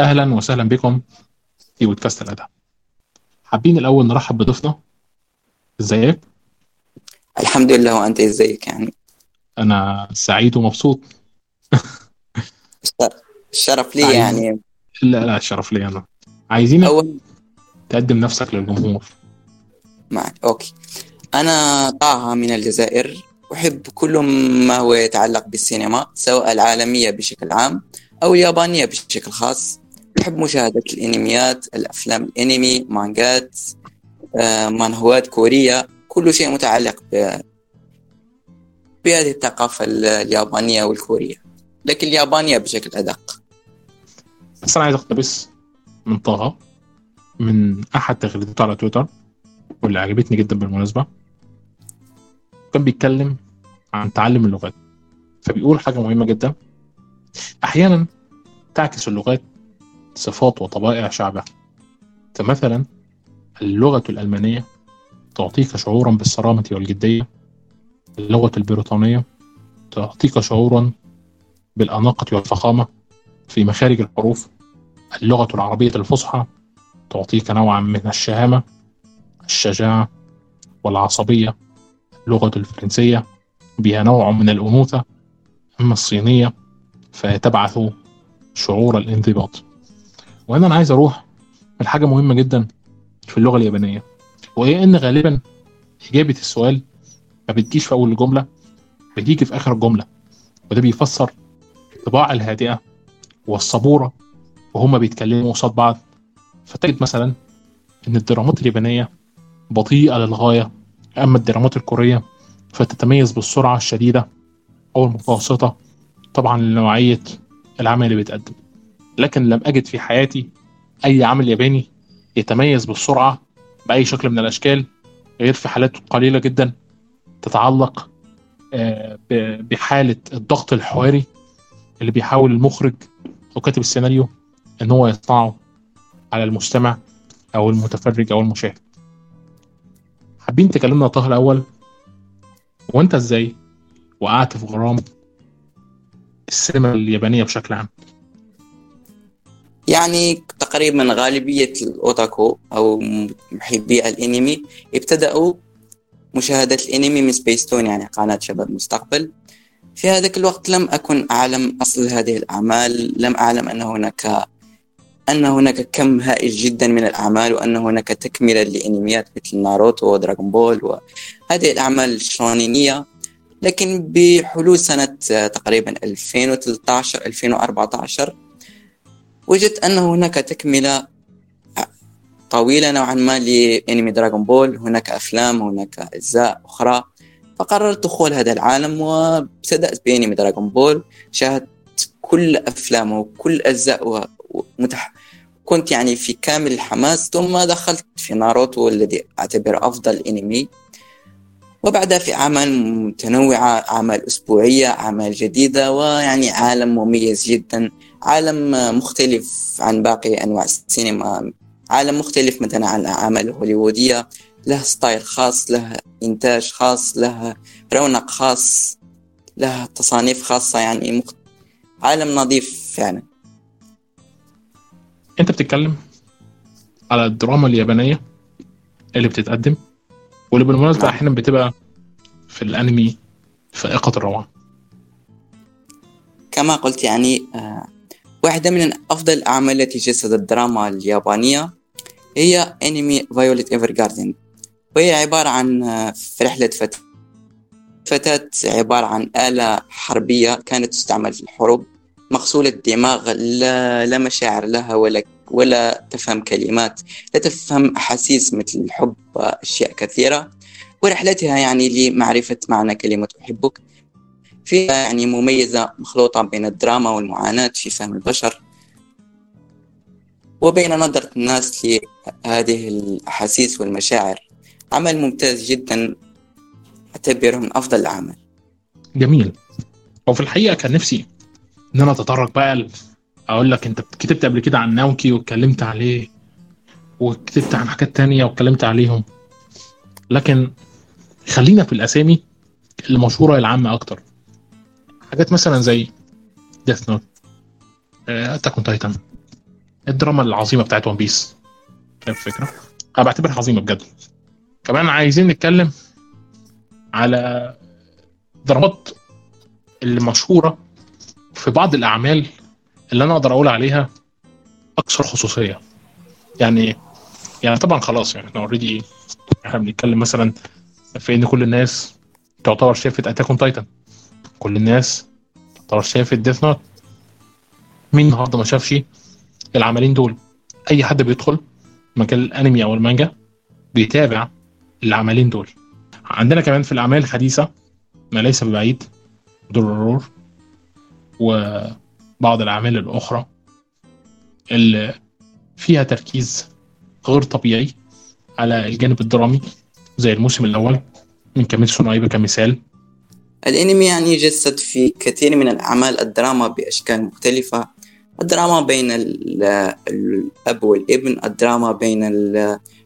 أهلا وسهلا بكم في بودكاست الادب حابين الأول نرحب بضيفنا. إزيك؟ الحمد لله وأنت إزيك يعني؟ أنا سعيد ومبسوط. الشرف- لي عايز- يعني. لا لا الشرف لي أنا. عايزينك اول تقدم نفسك للجمهور. معك أوكي. أنا طه من الجزائر. أحب كل ما هو يتعلق بالسينما سواء العالمية بشكل عام أو اليابانية بشكل خاص. احب مشاهدة الأنميات الأفلام الأنمي مانجات آه، مانهوات كورية كل شيء متعلق بهذه الثقافة ال- اليابانية والكورية. لكن اليابانية بشكل بس أنا عايز اقتبس من طه من أحد تغريداته على تويتر واللي عجبتني جدا بالمناسبة. كان بيتكلم عن تعلم اللغات فبيقول حاجة مهمة جدا. أحيانا تعكس اللغات صفات وطبائع شعبها. فمثلا اللغة الألمانية تعطيك شعورا بالصرامة والجدية. اللغة البريطانية تعطيك شعورا بالأناقة والفخامة. في مخارج الحروف اللغة العربية الفصحى تعطيك نوعا من الشهامة الشجاعة والعصبية. اللغة الفرنسية بها نوع من الأنوثة. أما الصينية فتبعث شعور الانضباط. وهنا أنا عايز أروح لحاجة مهمة جدا في اللغة اليابانية وهي إن غالبا إجابة السؤال ما بتجيش في أول الجملة بتيجي في آخر الجملة وده بيفسر الطباع الهادئة والصبورة وهما بيتكلموا قصاد بعض. فتجد مثلا إن الدرامات اليابانية بطيئة للغاية أما الدرامات الكورية فتتميز بالسرعة الشديدة أو المتوسطة طبعا لنوعية العمل اللي بيتقدم لكن لم أجد في حياتي أي عمل ياباني يتميز بالسرعة بأي شكل من الأشكال غير في حالات قليلة جدا تتعلق آه، ب- بحالة الضغط الحواري اللي بيحاول المخرج أو كاتب السيناريو إن هو يصنعه على المستمع أو المتفرج أو المشاهد. حابين تكلمنا طه الأول؟ وأنت إزاي وقعت في غرام السينما اليابانية بشكل عام؟ يعني تقريبا غالبية الأوتاكو أو محبي الأنمي ابتدأوا مشاهدة الأنمي من سبيستون يعني قناة شباب المستقبل في هذاك الوقت لم أكن أعلم أصل هذه الأعمال لم أعلم أن هناك أن هناك كم هائل جدا من الأعمال وأن هناك تكملة لأنميات مثل ناروتو ودراغون بول وهذه الأعمال الشونينية. لكن بحلول سنة تقريبا 2013 2014 وجدت أن هناك تكملة طويلة نوعا ما لأنمي دراغون بول. هناك أفلام هناك أجزاء أخرى. فقررت دخول هذا العالم وابتدأت بأنمي دراغون بول. شاهدت كل أفلامه وكل أجزاء ومتح... كنت يعني في كامل الحماس. ثم دخلت في ناروتو الذي أعتبر أفضل أنمي. وبعدها في أعمال متنوعة أعمال أسبوعية أعمال جديدة ويعني عالم مميز جدا. عالم مختلف عن باقي أنواع السينما عالم مختلف مثلا عن الأعمال الهوليوودية له ستايل خاص له إنتاج خاص له رونق خاص له تصانيف خاصة يعني مخت... عالم نظيف فعلا أنت بتتكلم على الدراما اليابانية اللي بتتقدم واللي بالمناسبة نعم. أحيانا بتبقى في الأنمي فائقه الروعه كما قلت يعني آه، واحدة من أفضل الأعمال التي جسدت الدراما اليابانية هي أنمي فايوليت إيفر جاردن وهي عبارة عن في رحلة فتاة فتاة عبارة عن آلة حربية كانت تستعمل في الحروب مغسولة الدماغ لا, لا مشاعر لها ولا ولا تفهم كلمات لا تفهم أحاسيس مثل الحب وأشياء كثيرة. ورحلتها يعني لمعرفة معنى كلمة أحبك. فيها يعني مميزة مخلوطة بين الدراما والمعاناة في فهم البشر وبين نظرة الناس لهذه الأحاسيس والمشاعر. عمل ممتاز جدا. أعتبره من أفضل الأعمال. جميل. وفي الحقيقة كان نفسي إن أنا أتطرق بقى ل- أقول لك أنت كتبت قبل كده عن ناوكي واتكلمت عليه وكتبت عن حاجات تانية واتكلمت عليهم. لكن خلينا في الأسامي المشهورة العامة أكتر. حاجات مثلا زي Death Note Attack on Titan الدراما العظيمة بتاعت One Piece فاهم الفكرة؟ أنا بعتبرها عظيمة بجد. كمان عايزين نتكلم على درامات اللي مشهوره في بعض الأعمال اللي أنا أقدر أقول عليها أكثر خصوصية. يعني يعني طبعا خلاص يعني إحنا already إحنا بنتكلم مثلا في إن كل الناس تعتبر شافت Attack on Titan كل الناس تعتبر شافت Death Note مين النهارده ما شافش العملين دول؟ أي حد بيدخل مجال الانمي أو المانجا بيتابع العملين دول. عندنا كمان في الأعمال الحديثة ما ليس ببعيد Dororo وبعض الأعمال الأخرى اللي فيها تركيز غير طبيعي على الجانب الدرامي زي الموسم الأول من كاميتسو نايبا كمثال الانمي يعني يجسد في كثير من الأعمال الدراما بأشكال مختلفة. الدراما بين الأب والابن الدراما بين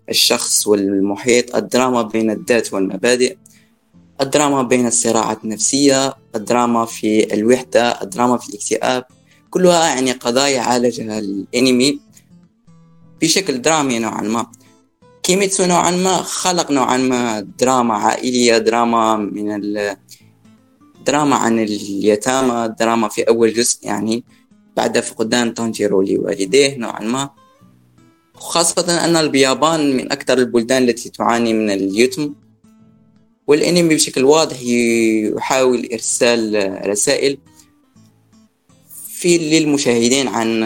الشخص والمحيط الدراما بين الذات والمبادئ الدراما بين الصراعات النفسية الدراما في الوحدة الدراما في الاكتئاب. كلها يعني قضايا عالجها الانمي بشكل درامي نوعا ما. Kimetsu no Yaiba خلق نوعا ما دراما عائلية دراما من دراما عن اليتامى دراما في أول جزء يعني بعد فقدان تانجيرو لوالديه نوعا ما خاصة أن اليابان من أكثر البلدان التي تعاني من اليتم والأنمي بشكل واضح يحاول إرسال رسائل في للمشاهدين عن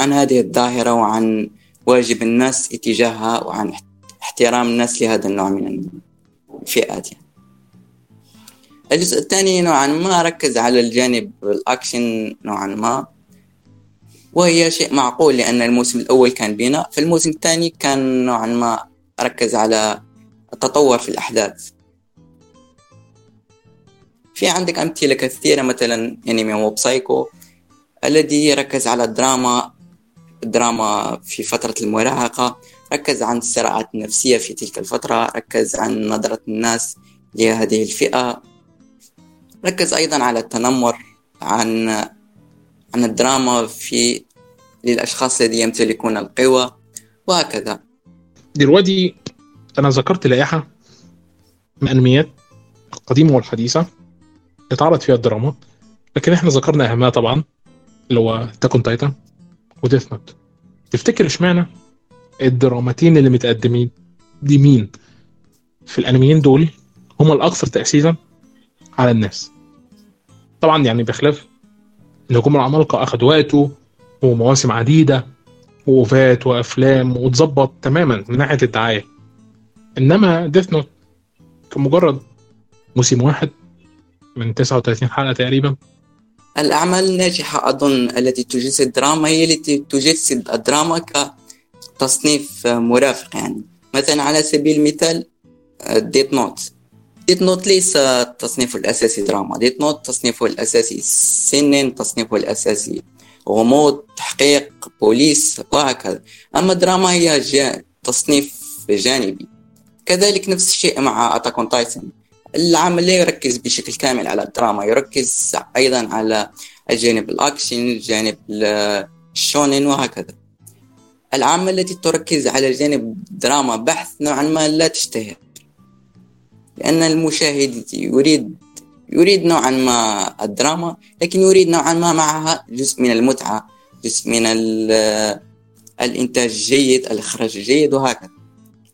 عن هذه الظاهرة وعن واجب الناس اتجاهها وعن احترام الناس لهذا النوع من الفئات يعني. الجزء الثاني نوعا ما ركز على الجانب الأكشن نوعا ما وهي شيء معقول لأن الموسم الأول كان بناء فالموسم الثاني كان نوعا ما ركز على التطور في الأحداث. في عندك أمثلة كثيرة مثلا أنمي موب سايكو الذي ركز على الدراما الدراما في فترة المراهقة ركز عن الصراعات النفسية في تلك الفترة ركز عن نظرة الناس لهذه الفئة. ركز أيضا على التنمر عن عن الدراما في للأشخاص الذين يمتلكون القوة وهكذا. دلوقتي أنا ذكرت لائحة من الأنميات القديمة والحديثة اتعرض فيها الدراما لكن إحنا ذكرنا أهمها طبعا اللي هو Attack on Titan و Death Note تفتكر إشمعنى الدرامتين اللي متقدمين دي مين؟ في الأنميين دول هم الأكثر تاثيرا على الناس. طبعا يعني بخلاف الهجوم العمالقة اخد وقته ومواسم عديدة و OVA ات وأفلام وتظبط تماما من ناحية الدعاية. إنما Death Note مجرد موسم واحد من 39 حلقة تقريبا. الأعمال الناجحة أظن التي تجسد الدراما هي التي تجسد الدراما كتصنيف مرافق يعني. مثلا على سبيل المثال Death Note Death Note ليس تصنيفه الأساسي دراما. Death Note تصنيفه الأساسي seinen تصنيفه الأساسي غموض تحقيق بوليس وهكذا. أما الدراما هي جا تصنيف جانبي. كذلك نفس الشيء مع Attack on Titan العمل لا يركز بشكل كامل على الدراما يركز أيضا على الجانب الأكشن الجانب ال shounen وهكذا. العمل التي تركز على جانب دراما بحت نوعا ما لا تشتهر. لأن المشاهد يريد يريد نوعا ما الدراما لكن يريد نوعا ما معها جزء من المتعة جزء من الإنتاج الجيد الإخراج الجيد وهكذا.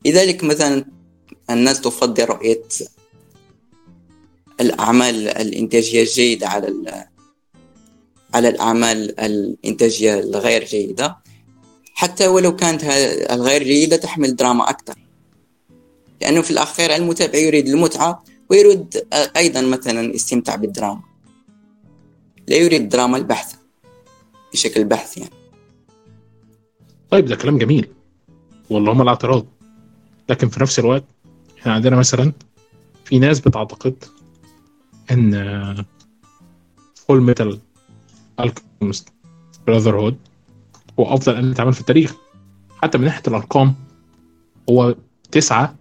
لذلك مثلا الناس تفضل رؤية الأعمال الإنتاجية الجيدة على على الأعمال الإنتاجية الغير جيدة حتى ولو كانت الغير جيدة تحمل دراما أكثر. لأنه في الأخير المتابع يريد المتعة ويريد أيضا مثلا الاستمتاع بالدراما. لا يريد دراما البحت بشكل بحت يعني. طيب ده كلام جميل. والله ما الاعتراض. لكن في نفس الوقت إحنا عندنا مثلا في ناس بتعتقد إن Fullmetal Alchemist Brotherhood هو أفضل أنمي اتعمل في التاريخ. حتى من ناحية الأرقام هو تسعة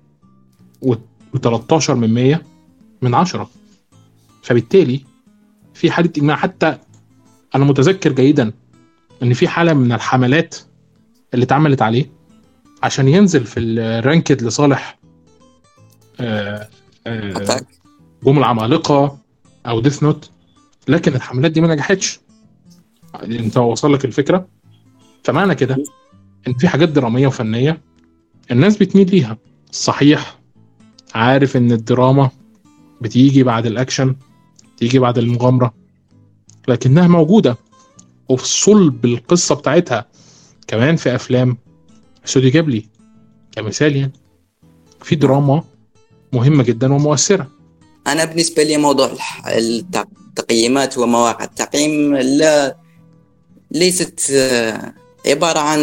و13 من 100 من 10 فبالتالي في حالة إجماع. حتى أنا متذكر جيدا إن في حالة من الحملات اللي اتعملت عليه عشان ينزل في ال ranked لصالح آه، آه، هجوم العمالقة أو Death Note لكن الحملات دي ما نجحتش. أنت وصل لك الفكرة؟ فمعنى كده إن في حاجات درامية وفنية الناس بتميل ليها. صحيح عارف إن الدراما بتيجي بعد الأكشن تيجي بعد المغامرة لكنها موجودة وفي صلب القصة بتاعتها كمان في أفلام Studio Ghibli كمثال يعني. في دراما مهمة جدا ومؤثرة. أنا بالنسبة لي موضوع التقييمات ومواقع التقييم لا ليست آه، عبارة عن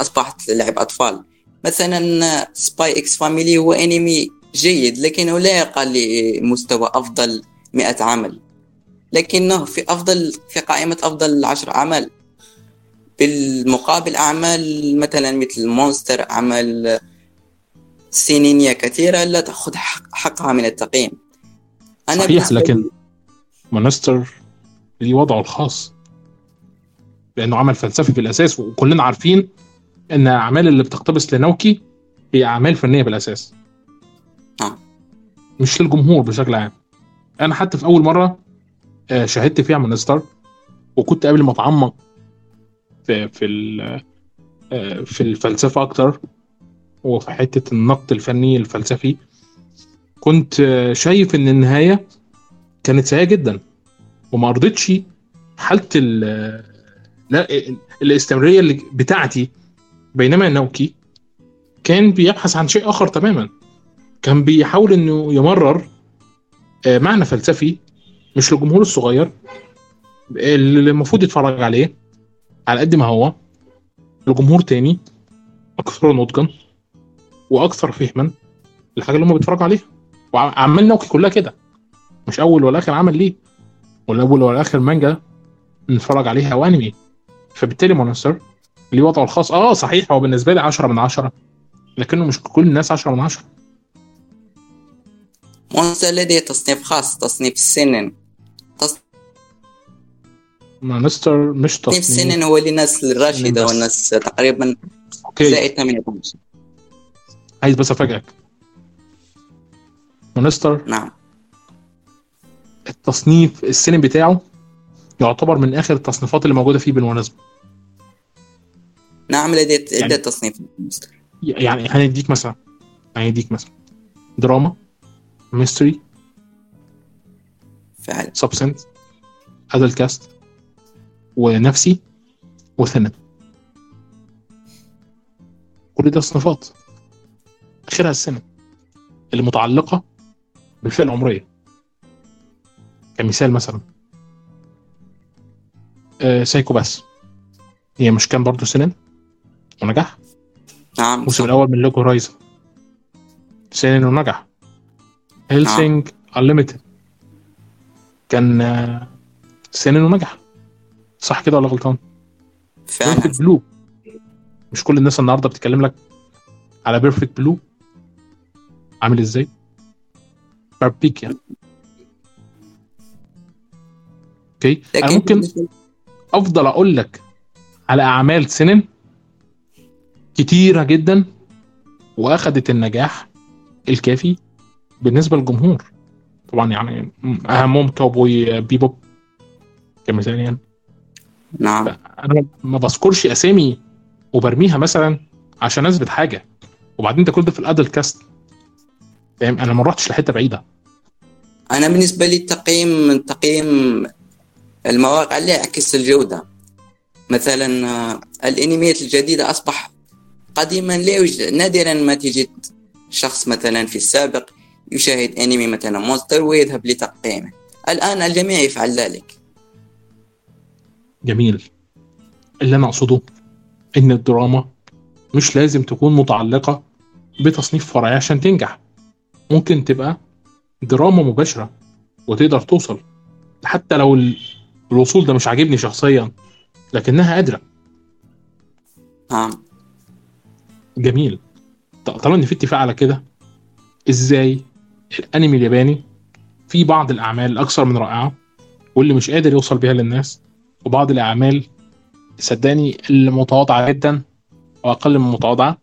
أصبحت لعب أطفال. مثلا Spy x Family هو أنمي جيد لكنه لا يرقى لمستوى أفضل 100 عمل. لكنه في أفضل في قائمة أفضل عشر اعمال بالمقابل أعمال مثلا مثل مونستر أعمال سينينية كثيرة لا تأخذ حق- حقها من التقييم. صحيح بالنسبة لكن لي- مونستر ليه وضعه الخاص. لأنه عمل فلسفي في الأساس وكلنا عارفين إن الاعمال اللي بتقتبس لناوكي هي أعمال فنية بالأساس. آه. مش للجمهور بشكل عام. أنا حتى في أول مرة آه، شاهدت فيها مونستر وكنت قبل ما أتعمق في في آه، في الفلسفة أكتر وفي حتة النقد الفني الفلسفي كنت آه، شايف إن النهاية كانت سيئة جدا وما أرضتش حالة ال لا الاستمرارية بتاعتي بينما ناوكي كان بيبحث عن شيء آخر تماما. كان بيحاول إنه يمرر آه، معنى فلسفي مش للجمهور الصغير اللي المفروض يتفرج عليه على قد ما هو لجمهور تاني أكثر نضجا وأكثر فهما للحاجة اللي هم بيتفرجوا عليها. وعمال ناوكي كلها كده مش أول ولا آخر عمل ليه ولا أول ولا آخر مانجا نتفرج عليها أو أنمي. فبالتالي مونستر ليه وضعه الخاص. آه صحيح هو بالنسبة لي 10 من 10 لكنه مش كل الناس 10 من 10 Monster لديه تصنيف خاص تصنيف ال seinen Monster مش تصنيف. ال seinen هو للناس الراشدة. والناس تقريبا okay. زائد 18 عايز بس أفاجئك. Monster. نعم. التصنيف ال seinen بتاعه يعتبر من آخر التصنيفات اللي موجودة فيه بالمناسبه نعم لديه يعني- عدة تصنيف يعني هنديك مثلا. هنديك مثلا. دراما. mystery فعلا. suspense adult cast ونفسي و seinen كل ده تصنيفات آخرها ال seinen اللي متعلقة بالفئة العمرية. كمثال مثلا. آه Psycho-Pass هي مش كان برضو seinen ونجح نعم الموسم الأول من Log Horizon seinen ونجح Hellsing Unlimited كان آه، seinen ونجح صح كده ولا غلطان؟ فعلا. Perfect Blue مش كل الناس النهارده بتتكلم لك على Perfect Blue عامل إزاي؟ باربيك يعني. okay أنا لكن ممكن أفضل أقول لك على أعمال سينن كتيرة جدا وأخدت النجاح الكافي. بالنسبة للجمهور طبعا يعني اهمهم Cowboy Bebop كمثال يعني نعم. أنا ما بذكرش أسامي وبرميها مثلا عشان أثبت حاجة وبعدين ده كل ده في ال adult cast. فاهم؟ أنا ما رحتش لحتة بعيدة. أنا بالنسبة لي التقييم تقييم المواقع لا يعكس الجودة. مثلا آه، الأنميات الجديدة أصبح قديما لا يوجد نادرا ما تجد شخص مثلا في السابق يشاهد أنمي مثلا مونستر ويذهب لتقييمه. الآن الجميع يفعل ذلك. جميل. اللي أنا اقصده إن الدراما مش لازم تكون متعلقة بتصنيف فرعي عشان تنجح. ممكن تبقى دراما مباشرة وتقدر توصل حتى لو ال- الوصول ده مش عاجبني شخصيا لكنها قادره نعم جميل. طالما إن في اتفاق على كده إزاي الانمي الياباني في بعض الأعمال الاكثر من رائعة واللي مش قادر يوصل بيها للناس وبعض الأعمال صدقني المتواضعه جدا واقل من المتواضعه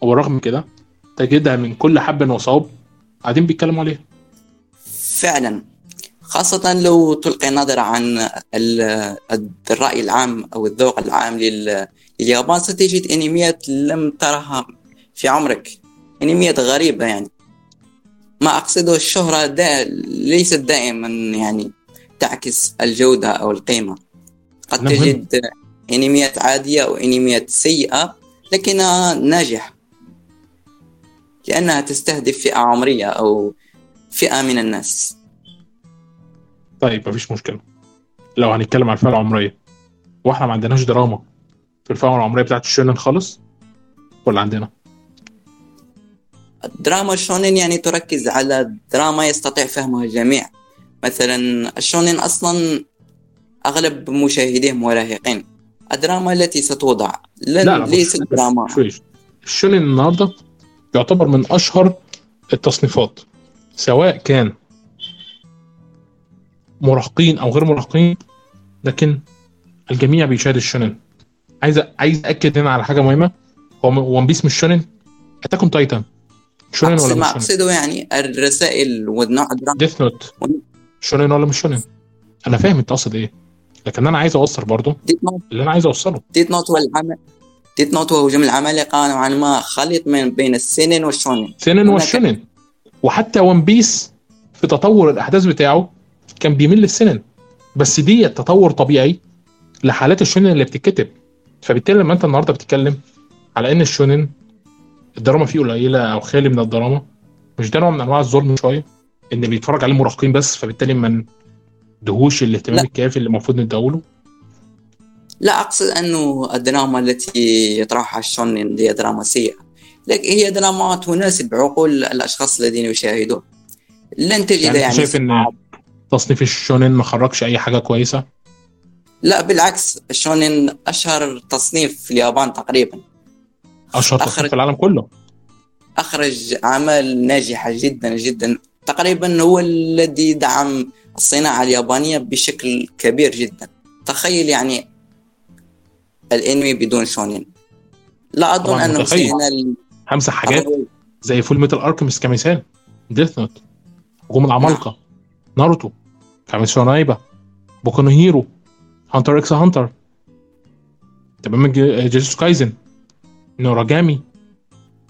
وبالرغم كده تجدها من كل حب وصوب قاعدين بيتكلموا عليها. فعلا. خاصة لو تلقي نظرة عن ال- الرأي العام أو الذوق العام لل- لليابان ستجد أنميات لم ترها في عمرك. أنميات غريبة يعني. ما أقصده الشهرة دا ليست دائما يعني تعكس الجودة أو القيمة. قد نعم. تجد أنميات عادية أو سيئة لكنها ناجحة. لأنها تستهدف فئة عمرية أو فئة من الناس. طيب مفيش مشكلة. لو هنتكلم على الفئة العمرية وإحنا ما عندناش دراما. في الفئة العمرية بتاعت الشونن خالص؟ ولا عندنا؟ الدراما الشونين يعني تركز على دراما يستطيع فهمها الجميع. مثلا الشونين أصلا أغلب مشاهديه مراهقين الدراما التي ستوضع لن لا بص- دراما. شوي الشونن النهارده يعتبر من أشهر التصنيفات سواء كان مراهقين أو غير مراهقين لكن الجميع بيشاهد الشونن عايز عايز اكد هنا على حاجة مهمة. هو One Piece مش شونن Attack on Titan أقصد ولا ما مش أقصده يعني الرسائل الدراما Death Note شونن ولا مش شونن أنا فاهم أنت قصد إيه لكن أنا عايز اوصل برضه اللي أنا عايز أوصله. Death Note والعمل Death Note وهو جمع العمالقة نوعا ما خليط من بين السينن والشونين. سينن والشونن وحتى One Piece في تطور الأحداث بتاعه كان بيميل للسينن بس دي تطور طبيعي لحالات الشونن اللي بتتكتب. فبالتالي لما أنت النهارده بتتكلم على إن الشونن الدراما فيه قليلة أو خالي من الدراما. مش ده نوع من أنواع الظلم شوية إن بيتفرج عليه مراهقين بس فبالتالي ما ندهوش الاهتمام لا. الكافي اللي المفروض نديهوله لا أقصد أنه الدراما التي يطرحها الشونين هي دراما سيئة. لكن هي دراما تناسب عقول الأشخاص الذين يشاهدون. لن تجد يعني, يعني, شايف إن تصنيف الشونن ما خرجش أي حاجة كويسة؟ لا بالعكس الشونين أشهر تصنيف في اليابان تقريبا. أشهر أخرج- في العالم كله. أخرج أعمال ناجحة جدا جدا. تقريبا هو الذي دعم الصناعة اليابانية بشكل كبير جدا. تخيل يعني الأنمي بدون شونين. لا أظن انه. سينال همسح حاجات زي Fullmetal Alchemist كمثال. Death Note هجوم العمالقة. ناروتو كيميتسو نو يايبا بوكو هيرو. Hunter x Hunter تمام ج- جوجوتسو كايسن. نوراجامي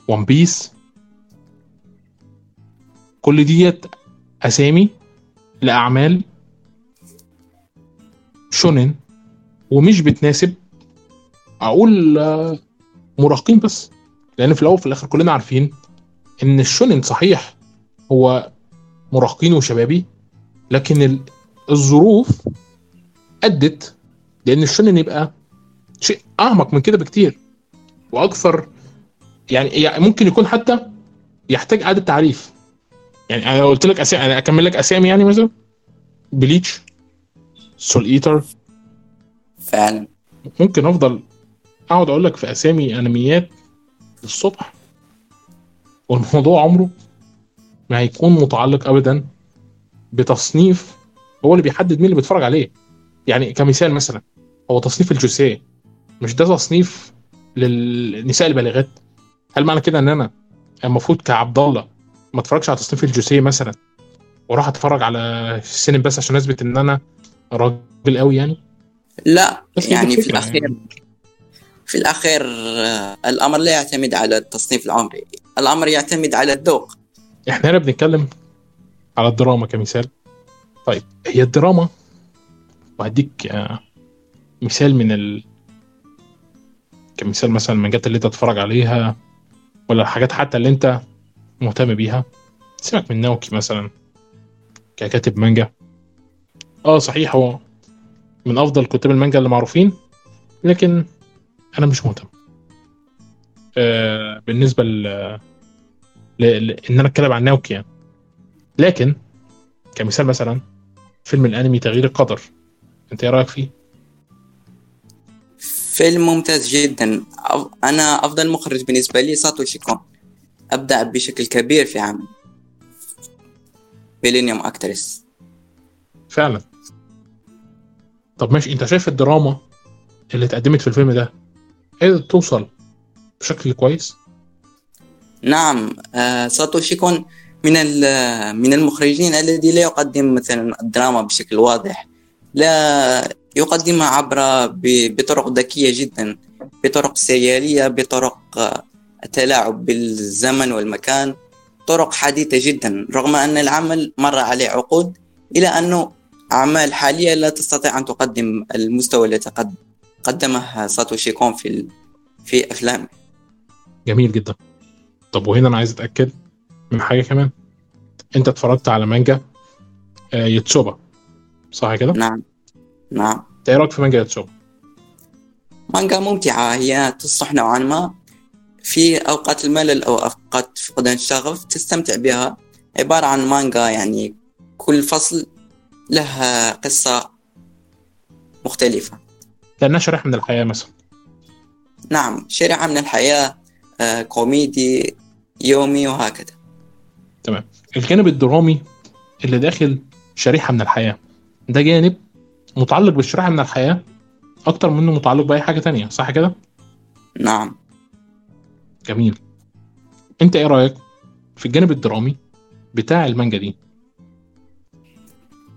One Piece كل ديت أسامي لأعمال شونن ومش بتناسب أقول آه، مراهقين بس لأن في الأول وفي الآخر كلنا عارفين إن الشونن صحيح هو مراهقين وشبابي لكن ال- الظروف أدت لأن الشونن يبقى شيء أعمق من كده بكتير. وأكثر يعني ممكن يكون حتى يحتاج إعادة تعريف. يعني أنا قلت لك اسامي أنا أكمل لك أسامي يعني مثلا؟ Bleach Soul Eater فعلا. ممكن أفضل أقعد أقول لك في أسامي أنميات للصبح. والموضوع عمره ما هيكون متعلق ابدا بتصنيف هو اللي بيحدد مين اللي بيتفرج عليه. يعني كمثال مثلا هو تصنيف الجوسيه مش ده تصنيف للنساء البالغات. هل معنى كده إن أنا المفروض كعبد الله ما أتفرجش على تصنيف الجوسيه مثلا وأروح أتفرج على السينما بس عشان أثبت إن أنا راجل قوي يعني؟ لا يعني في الفكرة الأخير يعني. في الأخير آه، الأمر لا يعتمد على التصنيف العمري الأمر يعتمد على الذوق. إحنا هنا بنتكلم على الدراما كمثال. طيب هي الدراما وهديك آه، مثال من ال كمثال مثلا المانجات اللي انت تتفرج عليها ولا الحاجات حتى اللي انت مهتم بيها. سيبك من ناوكي مثلا ككاتب مانجا. آه صحيح هو من أفضل كتاب المانجا اللي معروفين لكن أنا مش مهتم. آه بالنسبة ل ل... ل... إن أنا أتكلم عن ناوكي يعني. لكن كمثال مثلا فيلم الأنمي تغيير القدر أنت إيه رأيك فيه؟ فيلم ممتاز جدا. أف- أنا أفضل مخرج بالنسبة لي ساتوشي كون. ابدع بشكل كبير في عمل بيلينيوم اكترس فعلا. طب ماشي أنت شايف الدراما اللي اتقدمت في الفيلم ده قدرت توصل بشكل كويس؟ نعم آه، ساتوشي كون من من المخرجين الذي لا يقدم مثلا الدراما بشكل واضح. لا يقدمها عبر بطرق ذكية جدا بطرق سيالية بطرق آه، التلاعب بالزمن والمكان طرق حديثة جدا رغم أن العمل مر عليه عقود إلى أنه أعمال حالية لا تستطيع أن تقدم المستوى الذي قد قدمه ساتوشي كون في في أفلامه. جميل جدا. طب وهنا أنا عايز أتأكد من حاجة كمان. أنت اتفرجت على مانجا آه، يتسوبا صح كده؟ نعم. نعم. إيه رأيك في مانجا يتسوبا؟ مانجا ممتعة هي تصلح نوعا ما في أوقات الملل أو أوقات فقدان الشغف تستمتع بها. عبارة عن مانجا يعني كل فصل له قصة مختلفة. لانها شريحة من الحياة مثلا. نعم شريحة من الحياة آه، كوميدي يومي وهكذا. الجانب الدرامي اللي داخل شريحة من الحياة. ده جانب متعلق بالشريحة من الحياة أكتر منه متعلق بأي حاجة تانية صح كده؟ نعم. جميل. أنت إيه رأيك في الجانب الدرامي بتاع المانجا دي؟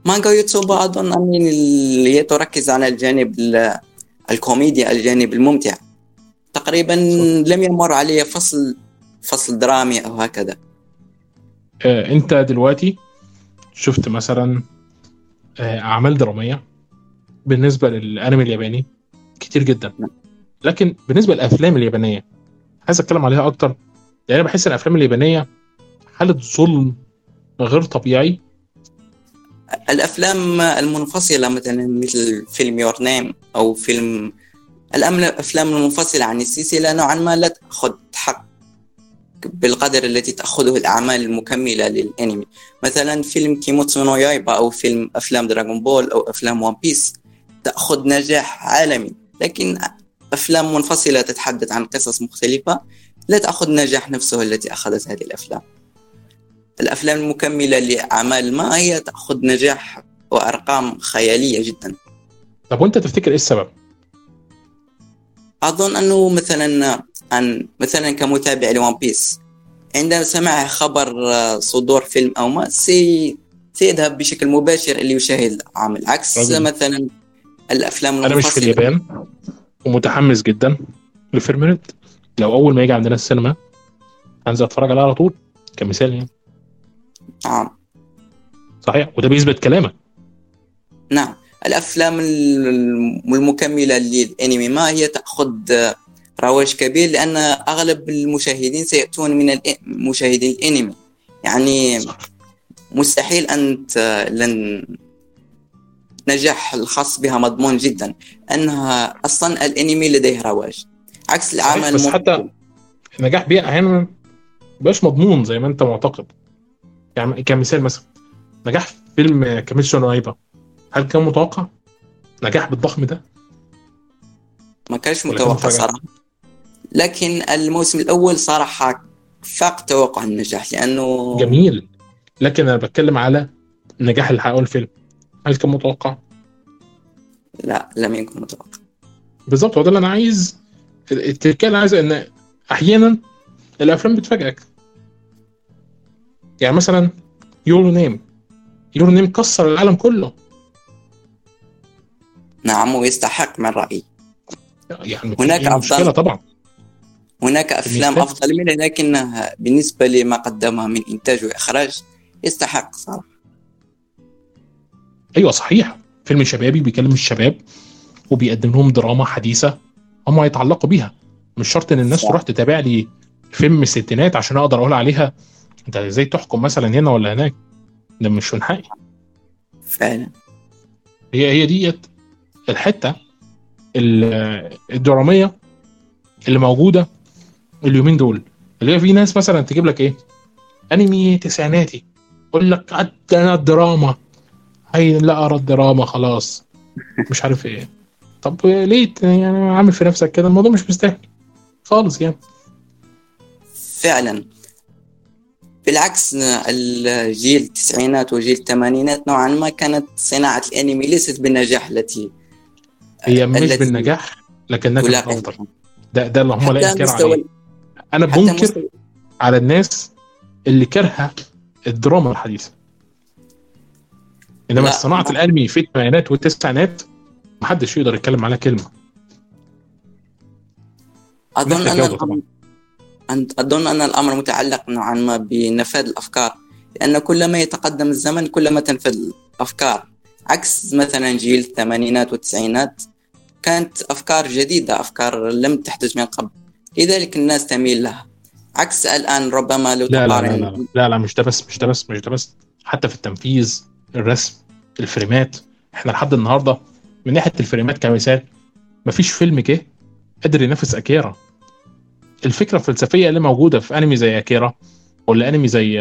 مانجا يوتيوب أظن أن اللي تركز على الجانب ال- الكوميديا الجانب الممتع. تقريبا لم يمر علي فصل فصل درامي أو هكذا. آه، أنت دلوقتي شفت مثلا آه، أعمال درامية؟ بالنسبة للأنمي الياباني كتير جدا. لكن بالنسبة للأفلام اليابانية عايز أتكلم عليها أكتر. لأن أنا بحس إن الأفلام اليابانية حاله ظلم غير طبيعي. الأفلام المنفصلة مثلا مثل فيلم Your Name أو فيلم الأفلام المنفصلة عن السلسلة نوعا ما لا تأخذ حق بالقدر التي تأخذه الأعمال المكملة للأنمي. مثلا فيلم كيميتسو نو يايبا أو فيلم أفلام Dragon Ball أو أفلام One Piece تأخذ نجاح عالمي لكن أفلام منفصلة تتحدث عن قصص مختلفة لا تأخذ نجاح نفسه التي أخذت هذه الأفلام الأفلام المكملة لأعمال ما هي تأخذ نجاح وأرقام خيالية جدا طب وأنت تفتكر إيه السبب؟ أظن أنه مثلا عن مثلا كمتابع ل One Piece عندما سمع خبر صدور فيلم أو ما سي سيذهب بشكل مباشر اللي يشاهد العمل عكس رجل. مثلا الأفلام أنا مش في. اليابان ومتحمس جدا ل Film Red. لو أول ما يجي عندنا السينما هنزل أتفرج عليه على طول كمثال يعني. نعم صحيح؟ وده بيثبت كلامك. نعم. الأفلام الم- المكملة للأنمي ما هي تأخذ رواج كبير؟ لأن أغلب المشاهدين سيأتون من مشاهدين الأنمي. يعني صح. مستحيل ان لن نجاح الخاص بها مضمون جدا أنها أصلا الأنمي لديه رواج. عكس العمل بس حتى النجاح بيها أحيانا مبقاش مضمون زي ما أنت معتقد. يعني كمثال مثلا نجاح فيلم كاميتسو نو ايبا هل كان متوقع؟ نجاح بالضخم ده؟ ما كانش متوقع؟ صراحة. لكن الموسم الأول صراحة فاق توقع النجاح لأنه جميل. لكن أنا بتكلم على النجاح اللي حققه الفيلم هل كان متوقع؟ لا لم يكن متوقع. بالظبط هو ده اللي أنا عايز. التركية اللي عايز إن أحيانا الأفلام بتفاجئك. يعني مثلا يورو نيم يورو نيم كسر العالم كله. نعم ويستحق من رأيي. يعني هناك أفضل- مشكلة طبعا. هناك أفلام بالنسبة- أفضل منه لكنها بالنسبة لما قدمها من إنتاج وإخراج يستحق صراحة. أيوه صحيح. فيلم شبابي بيكلم الشباب وبيقدم لهم دراما حديثة هم هيتعلقوا بيها. مش شرط إن الناس. تروح تتابع لي فيلم الستينات عشان أقدر أقول عليها. أنت إزاي تحكم مثلا هنا ولا هناك؟ ده مش من حقي. فعلا. هي هي ديت الحتة ال- الدرامية اللي موجودة اليومين دول. اللي هي في ناس مثلا تجيب لك إيه؟ أنمي تسعيناتي. يقول لك عدنا الدراما هي لا أرى الدراما خلاص. مش عارف إيه. طب ليه يعني عامل في نفسك كده؟ الموضوع مش مستاهل. خالص يعني. فعلا. بالعكس الجيل التسعينات وجيل الثمانينات نوعا ما كانت صناعة الأنمي ليست بالنجاح التي هي مش التي- بالنجاح لكنها كانت أفضل. ده ده اللي هم لا مستوى عليه. أنا حتى بنكر على الناس اللي كارهه الدراما الحديثة. إنما لا، صناعة الأنمي في الثمانينات والتسعينات محدش يقدر يتكلم عليها كلمة. طبعاً. الأمر أن- أظن أن الأمر متعلق نوعا ما بنفاذ الأفكار. لأن كلما يتقدم الزمن كلما تنفذ الأفكار. عكس مثلا جيل الثمانينات والتسعينات كانت أفكار جديدة أفكار لم تحدث من قبل. لذلك الناس تميل لها. عكس الآن ربما لو لا لا لا تقارن لا لا, لا مش ده بس مش ده بس مش ده بس. حتى في التنفيذ الرسم الفريمات. إحنا لحد النهارده من ناحية الفريمات كمثال مفيش فيلم جه قادر ينافس أكيرا. الفكرة الفلسفية اللي موجودة في أنمي زي أكيرا ولا أنمي زي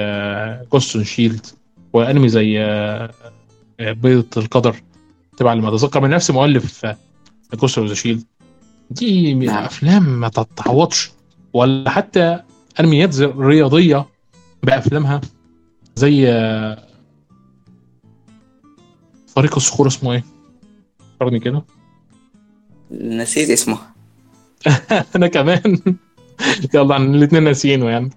كوستون شيلد ولا أنمي زي آه، آه، بيضة القدر تبع اللي ما اتذكر من نفس مؤلف كوستون شيلد دي نعم. افلام ما تتعوضش ولا حتى أنميات رياضية بأفلامها زي آه، فريق الصخور اسمه إيه؟ فكرني كده. نسيت اسمه. أنا كمان. يلا الاثنين ناسيينه يعني.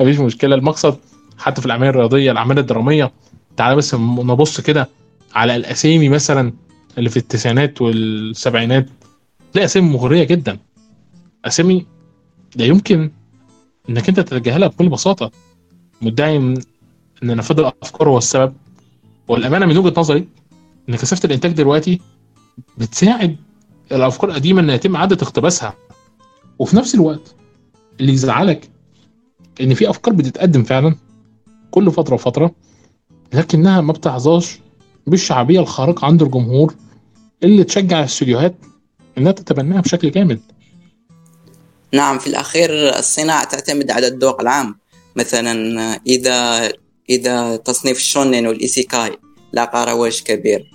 مفيش مشكلة. المقصد حتى في الأعمال الرياضية الأعمال الدرامية. تعالى بس نبص كده على الأسامي مثلا اللي في التسعينات والسبعينات. تلاقي أسامي مغرية جدا. أسامي لا يمكن إنك أنت تتجاهلها بكل بساطة. مدعي ان نفاذ الأفكار هو السبب والأمانة من وجهة نظري إن كثافة الإنتاج دلوقتي بتساعد الأفكار القديمة ان يتم اعاده اقتباسها. وفي نفس الوقت اللي يزعلك إن في أفكار بتتقدم فعلا كل فترة وفترة لكنها ما بتحظاش بالشعبية الخارقة عند الجمهور اللي تشجع الاستوديوهات إنها تتبناها بشكل كامل. نعم في الأخير الصناعة تعتمد على الذوق العام. مثلا إذا إذا تصنيف الشونين والإيسيكاي لاقى رواج كبير.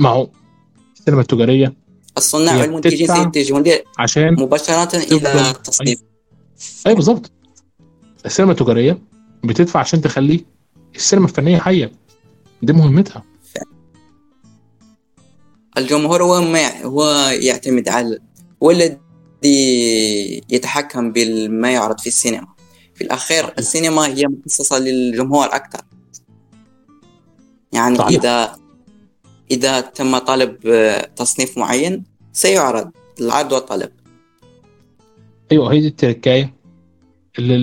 ما هو السينما التجارية الصناع والمنتجين سيتجهون عشان مباشرة إلى تفضل. التصنيف اي بالظبط السينما التجارية بتدفع عشان تخلي السينما الفنية حية دي مهمتها الجمهور هو ما هو يعتمد على هو الذي يتحكم بما يعرض في السينما في الأخير صحيح. السينما هي مخصصة للجمهور أكثر يعني صحيح. إذا إذا تم طلب آه، تصنيف معين سيعرض العرض والطلب. أيوه هي دي التركاية اللي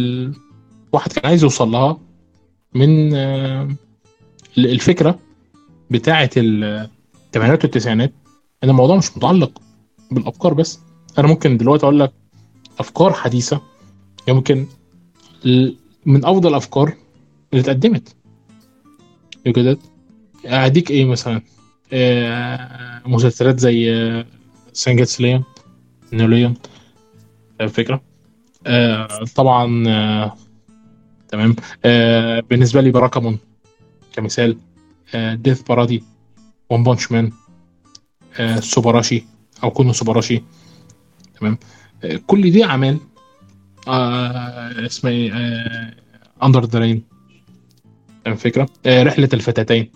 الواحد كان عايز يوصل لها من آه، الفكرة بتاعة الثمانينات والتسعينات إن الموضوع مش متعلق بالأفكار بس. أنا ممكن دلوقتي أقول لك أفكار حديثة يمكن من أفضل الأفكار اللي اتقدمت. بجد اديك إيه مثلا؟ مسلسلات زي آه، سانجاتس ليون نوليون الفكرة آه طبعا آه تمام. آه بالنسبة لي براكامون كمثال. آه ديث بارادي ون بانش مان آه سوبراشي أو كونو سوبراشي تمام. آه كل دي أعمال آه اسمها إيه؟ آه After the Rain الفكرة آه رحلة الفتاتين.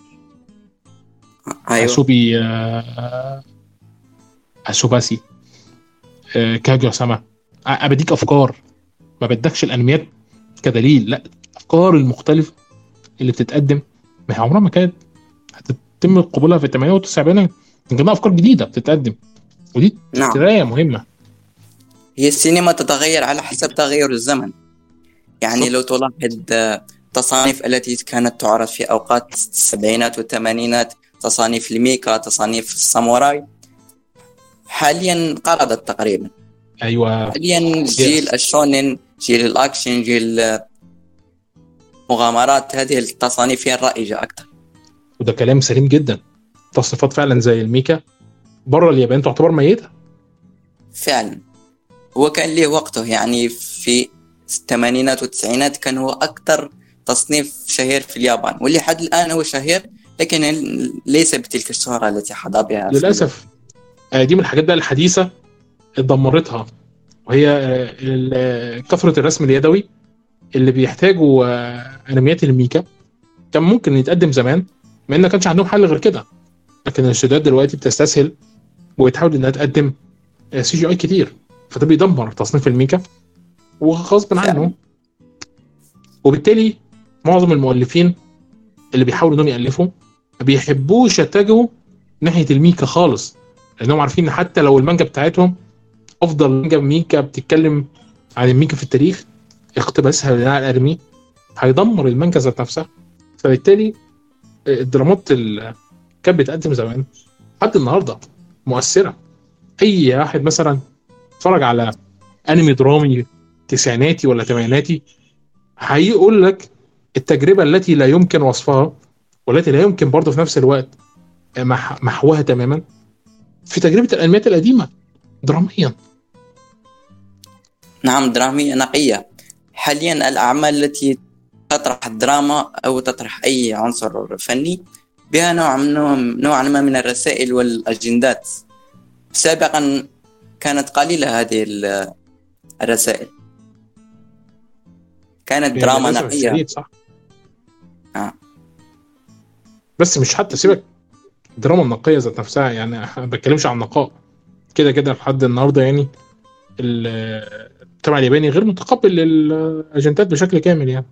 أيوة. أسوبي آه أسوباسي آه كاجو سما. آه بديك أفكار. ما بدكش الأنميات كدليل. لا الافكار المختلفه اللي بتتقدم. ما هي عمرها ما كانت هتتم قبولها في الثمانينات والتسعينات كان أفكار جديدة بتتقدم. ودي نعم. مهمة. هي السينما تتغير على حسب تغير الزمن. يعني. لو تلاحظ آه، التصانيف التي كانت تعرض في أوقات السبعينات والثمانينات تصانيف الميكا تصانيف الساموراي. حاليا انقرضت تقريبا. أيوه. حاليا جيل الشونين جيل الأكشن جيل مغامرات هذه التصانيف هي الرائجة أكثر. وده كلام سليم جدا. تصنيفات فعلا زي الميكا. بره اليابان تعتبر ميتة؟ فعلا. هو كان له وقته يعني في الثمانينات والتسعينات كان هو أكثر تصنيف شهير في اليابان. واللي حد الآن هو شهير لكن ليس بتلك الشهرة التي حظى بها للأسف آه، دي من الحاجات بقى الحديثة اتدمرتها وهي آه، آه، كثرة الرسم اليدوي اللي بيحتاجوا أنميات الميكا. كان ممكن يتقدم زمان ما إن ما كانش عندهم حل غير كده. لكن الاستوديوهات دلوقتي بتستسهل وبتحاول إنها تقدم CGI كتير. فده بيدمر تصنيف الميكا وغصب. عنه. وبالتالي معظم المؤلفين اللي بيحاولوا إنهم يألفوا ما بيحبوش يتجهوا ناحية الميكا خالص لأنهم عارفين إن حتى لو المانجا بتاعتهم أفضل مانجا ميكا بتتكلم عن الميكا في التاريخ اقتباسها لناع الأرمي هيدمر المانجا ذات نفسها. فبالتالي الدرامات اللي كانت بتقدم زمان لحد النهارده مؤثرة. أي واحد مثلا اتفرج على أنمي درامي تسعيناتي ولا ثمانيناتي هيقول لك التجربة التي لا يمكن وصفها والتي لا يمكن برضه في نفس الوقت مح- محوها تماما في تجربة الأنميات القديمة دراميا. نعم درامية نقية. حاليا الأعمال التي تطرح الدراما أو تطرح أي عنصر فني بها نوع من نوعا ما من الرسائل والأجندات. سابقا كانت قليلة هذه ال- الرسائل. كانت دراما نقية. صح؟ آه. بس مش حتى سيبك. الدراما النقية ذات نفسها يعني ما بتكلمش عن نقاء كده كده لحد النهارده يعني ال- المجتمع الياباني غير متقبل للاجندات بشكل كامل يعني.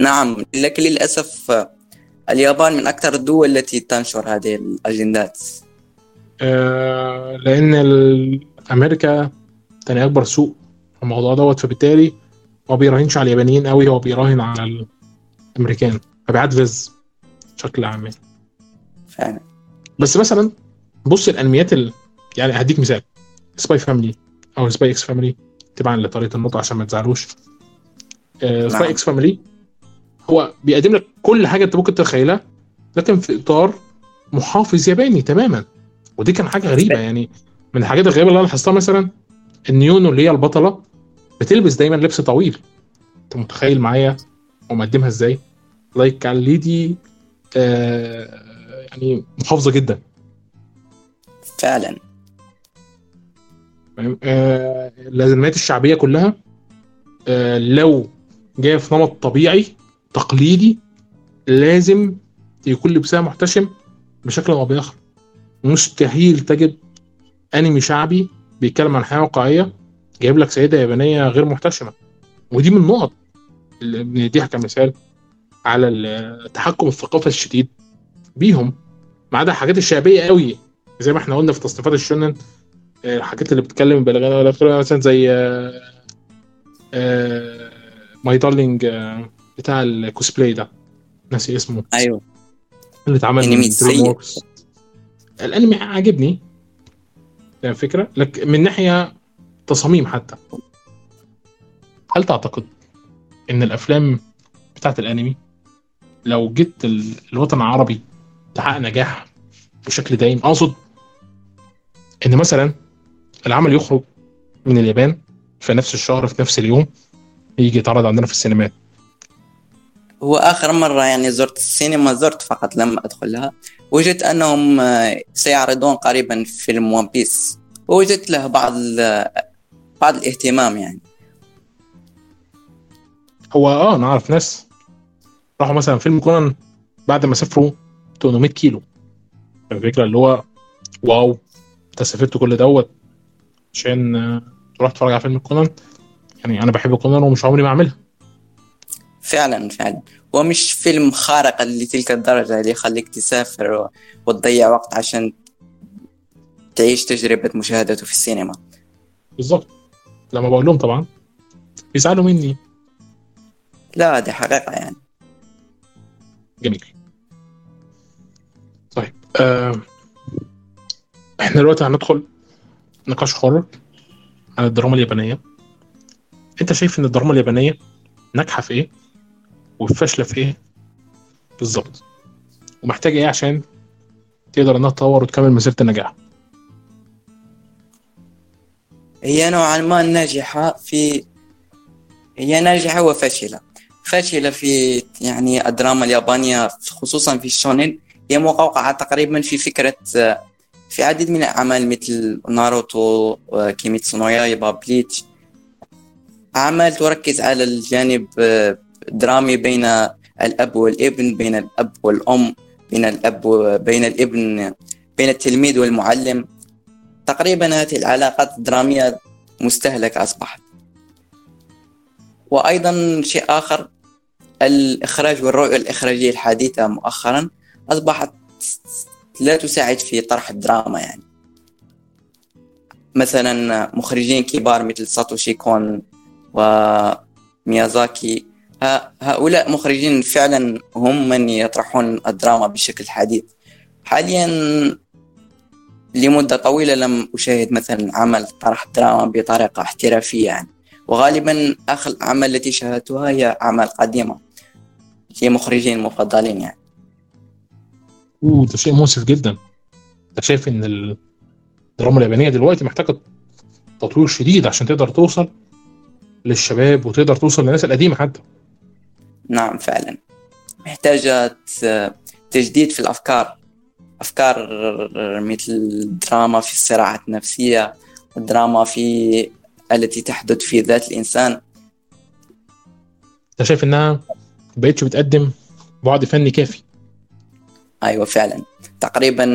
نعم لكن للأسف اليابان من أكثر الدول التي تنشر هذه الأجندات. آه، لأن أمريكا تاني أكبر سوق في الموضوع دوت فبالتالي هو ما بيراهنش على اليابانيين قوي هو بيراهن على الامريكان فبيعدفز بشكل عام. فعلا. بس مثلا بص الأنميات ال... يعني هديك مثال. Spy Family أو Spy x Family تبعا لطريقة النطق عشان ما تزعلوش. Spy. x Family هو بيقدم لك كل حاجة أنت ممكن تتخيلها لكن في إطار محافظ ياباني تماما. ودي كان حاجة غريبة يعني. من الحاجات الغريبة اللي أنا لاحظتها مثلا إن يونو اللي هي البطلة بتلبس دايما لبس طويل. أنت متخيل معايا؟ ومقدمها إزاي. لايك على ليدي آه يعني محافظة جدا. فعلا. فاهم آه الشعبية كلها آه لو جاية في نمط طبيعي تقليدي لازم يكون لبسها محتشم بشكل أو بآخر. مستحيل تجد أنمي شعبي بيتكلم عن حياة واقعية جايب لك سيدة يابانية غير محتشمة. ودي من النقط. بنديها كمثال على التحكم الثقافي الشديد بيهم ما عدا الحاجات الشعبية قوي. زي ما إحنا قلنا في تصنيفات الشونن آه، الحاجات اللي بتتكلم بلغان ولا بتتكلم مثلا زي My Darling بتاع الكوسبلاي ده. ناسي اسمه. أيوه. اللي اتعمل أنمي من. DreamWorks الانمي عاجبني. فاهم الفكرة؟ لك من ناحية تصاميم حتى. هل تعتقد إن الأفلام بتاعت الأنمي لو جيت ال- الوطن العربي تحقق نجاح بشكل دايم أقصد إن مثلا العمل يخرج من اليابان في نفس الشهر في نفس اليوم يجي يتعرض عندنا في السينمات. هو آخر مرة يعني زرت السينما زرت فقط لم أدخلها وجدت أنهم آه، سيعرضون قريبا فيلم ون بيس ووجدت له بعض ال- بعض الاهتمام يعني. هو آه أنا اعرف ناس راحوا مثلا فيلم كونان بعد ما سافروا 800 كيلو. الفكرة اللي هو واو أنت سافرت كل دوت عشان آه، تروح تتفرج على فيلم كونان. يعني أنا بحب كونان ومش عمري ما أعملها. فعلا فعلا. ومش فيلم خارق لتلك الدرجة اللي يخليك تسافر وتضيع وقت عشان تعيش تجربة مشاهدته في السينما. بالظبط. لما بقول لهم طبعا بيزعلوا مني. لا دي حقيقة يعني. جميل. طيب آه إحنا دلوقتي هندخل نقاش حر عن الدراما اليابانية. انت شايف إن الدراما اليابانية ناجحة في إيه وفاشلة في إيه بالظبط؟ ومحتاجة إيه عشان تقدر إنها تطور وتكمل مسيرة النجاح؟ هي نوعا ما ناجحة في هي ناجحة وفاشلة. فاشلة في يعني الدراما اليابانية خصوصا في ال shonen هي مقوقعة تقريبا في فكرة في عديد من الأعمال مثل ناروتو و Kimetsu no Bleach. أعمال تركز على الجانب الدرامي بين الأب والابن بين الأب والأم بين الأب وبين الابن بين التلميذ والمعلم. تقريبا هذه العلاقات الدرامية مستهلكة أصبحت. وأيضا شيء آخر الإخراج والرؤية الإخراجية الحديثة مؤخرا أصبحت لا تساعد في طرح الدراما يعني. مثلا مخرجين كبار مثل ساتوشي كون وميازاكي هؤلاء مخرجين فعلا هم من يطرحون الدراما بشكل حديث. حاليا لمدة طويلة لم أشاهد مثلا عمل طرح دراما بطريقة احترافية يعني. وغالبا آخر الأعمال التي شاهدتها هي أعمال قديمة. لمخرجين مفضلين يعني. أوه ده شيء مؤسف جدا. أنت شايف إن الدراما اليابانية دلوقتي محتاجة تطوير شديد عشان تقدر توصل للشباب وتقدر توصل للناس القديمة حتى. نعم فعلا. محتاجة تجديد في الأفكار. أفكار مثل الدراما في الصراعات النفسية والدراما في التي تحدث في ذات الإنسان. أنت شايف إنها بقتش بتقدم بعد فني كافي. أيوة فعلا. تقريبا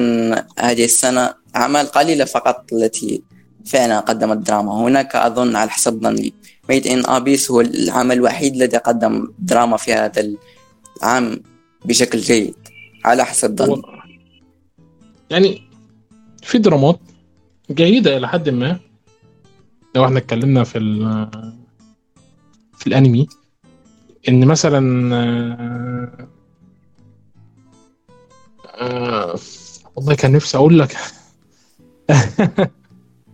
هذه السنة أعمال قليلة فقط التي فعلا قدمت دراما. هناك أظن على حسب ظني Made in Abyss هو العمل الوحيد الذي قدم دراما في هذا العام بشكل جيد. على حسب ظني. يعني في درامات جيدة إلى حد ما. لو إحنا اتكلمنا في في الأنمي إن مثلا آه، والله كان نفسي أقول لك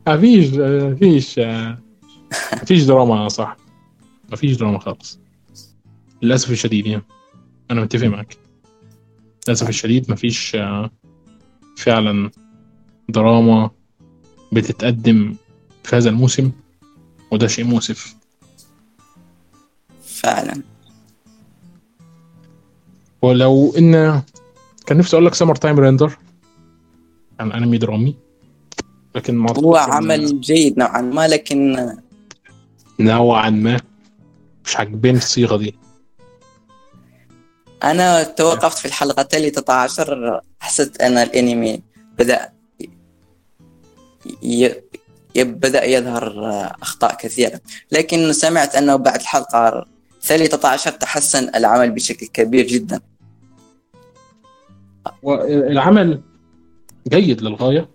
مفيش مفيش مفيش دراما صح. مفيش دراما خالص. للأسف الشديد يعني. أنا متفق معاك للأسف الشديد مفيش آه، فعلا دراما بتتقدم في هذا الموسم وده شيء مؤسف. فعلا. ولو إن كان نفسي أقول لك Summer Time Render عن أنمي درامي. لكن ما هو عمل جيد نوعا ما لكن نوعا ما مش عاجباني الصيغة دي. أنا توقفت في الحلقة التالية 13 حسيت أن الأنمي بدأ ي... بدأ يظهر أخطاء كثيرة. لكن سمعت أنه بعد الحلقة الثالثة 13 تحسن العمل بشكل كبير جدا. والعمل جيد للغاية.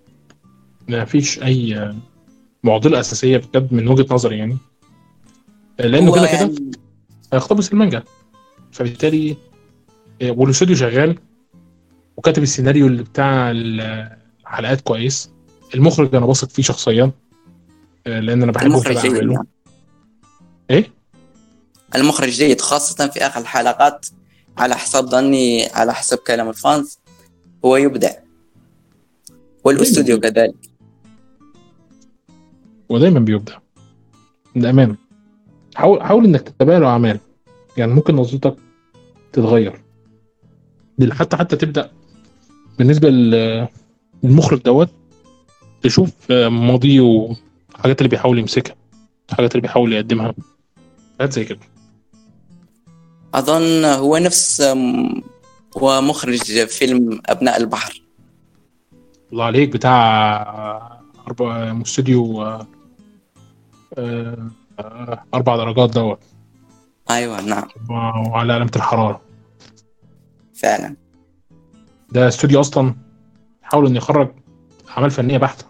ما فيش أي معضلة أساسية بجد من وجهة نظري يعني. لأنه كده كده يعني... هيقتبس المانجا. فبالتالي والاستوديو شغال وكاتب السيناريو اللي بتاع الحلقات كويس. المخرج أنا واثق فيه شخصيا لأن أنا بحبه المخرج جيد يعني. إيه؟ المخرج جيد خاصة في آخر الحلقات على حسب ظني على حسب كلام الفانز هو يبدع. والأستوديو كذلك. ودايما بيبدع. للأمانة. حاول حاول إنك تتابع له أعمال. يعني ممكن نظرتك تتغير. حتى حتى تبدأ بالنسبة للمخرج دوت تشوف ماضيه والحاجات اللي بيحاول يمسكها الحاجات اللي بيحاول يقدمها. حاجات زي كده. أظن هو نفس هو مخرج فيلم أبناء البحر. الله عليك بتاع أربع استوديو أربع درجات دوت. أيوة نعم. وعلى علامة الحرارة. فعلا. ده استوديو أصلا حاول إنه يخرج أعمال فنية بحتة.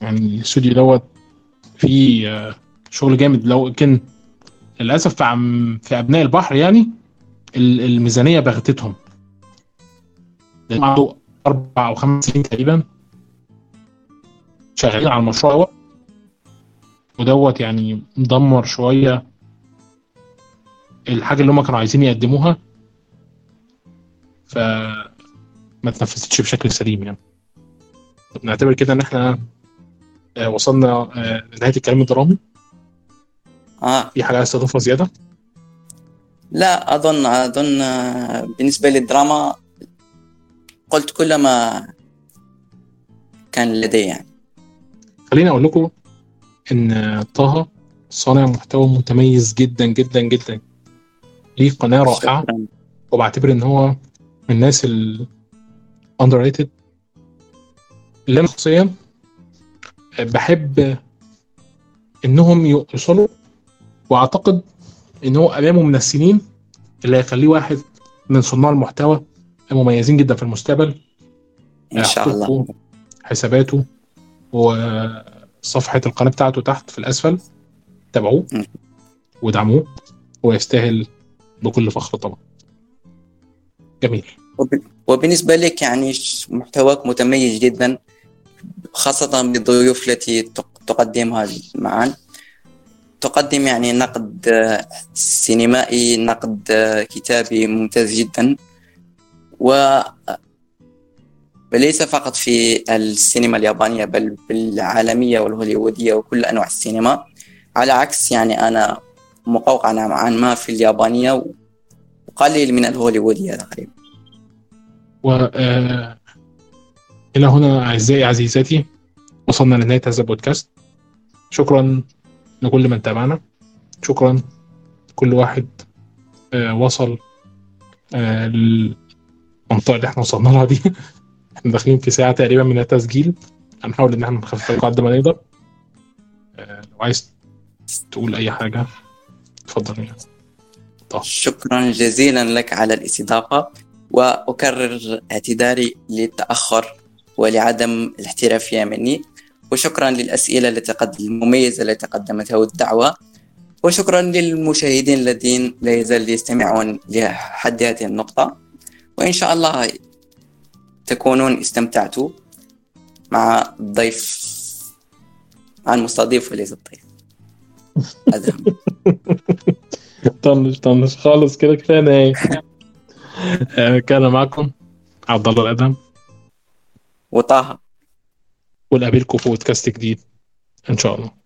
يعني الاستوديو دوت فيه شغل جامد. لو كان للأسف في, عم في أبناء البحر يعني الميزانية بغتتهم. عنده أربع أو خمس سنين تقريبا شغالين على المشروع دوت ودوت يعني مدمر شوية الحاجة اللي هم كانوا عايزين يقدموها. فما تنفذتش بشكل سليم يعني. نعتبر كده إن إحنا وصلنا لنهاية الكلام الدرامي. آه. في حاجة عايز تضيفها زيادة؟ لا أظن أظن بالنسبة للدراما قلت كل ما كان لدي يعني. خليني أقول لكم إن طه صانع محتوى متميز جدا جدا جدا. ليه قناة رائعة. وبعتبر إن هو من الناس ال underrated. اللي أنا شخصيا بحب إنهم يوصلوا واعتقد إن هو امامه من السنين اللي هيخليه واحد من صناع المحتوى المميزين جدا في المستقبل. إن شاء الله. حساباته وصفحة القناة بتاعته تحت في الأسفل. تابعوه. ودعموه. ويستاهل بكل فخر طبعا. جميل. وب- وبالنسبة لك يعني محتواك متميز جدا خاصة بالضيوف التي تق- تقدمها معا. تقدم يعني نقد آه، سينمائي نقد آه، كتابي ممتاز جدا. و وليس فقط في السينما اليابانية بل بالعالمية والهوليوودية وكل أنواع السينما. على عكس يعني أنا مقوقع نوعا ما في اليابانية وقليل من الهوليوودية تقريبا. و آه، إلى هنا أعزائي عزيزاتي وصلنا لنهاية هذا البودكاست. شكرا. لكل من تابعنا شكرا. كل واحد آه، وصل آه، للمنطقة اللي إحنا وصلنا لها دي. إحنا داخلين في ساعة تقريبا من التسجيل. هنحاول إن إحنا نخفف قد ما نقدر. آه، لو عايز تقول أي حاجة اتفضل شكرا جزيلا لك على الاستضافة وأكرر اعتذاري للتأخر ولعدم الاحترافية مني. وشكرا للأسئلة التي قد المميزة التي قدمتها والدعوة. وشكرا للمشاهدين الذين لا يزال يستمعون لحد هذه النقطة. وإن شاء الله تكونون استمتعتوا مع الضيف مع المستضيف وليس الضيف. طنش طنش. خالص كده كفاية آه، كان معكم عبد الله الأدهم. وطه. ونقابلكم في بودكاست جديد. إن شاء الله.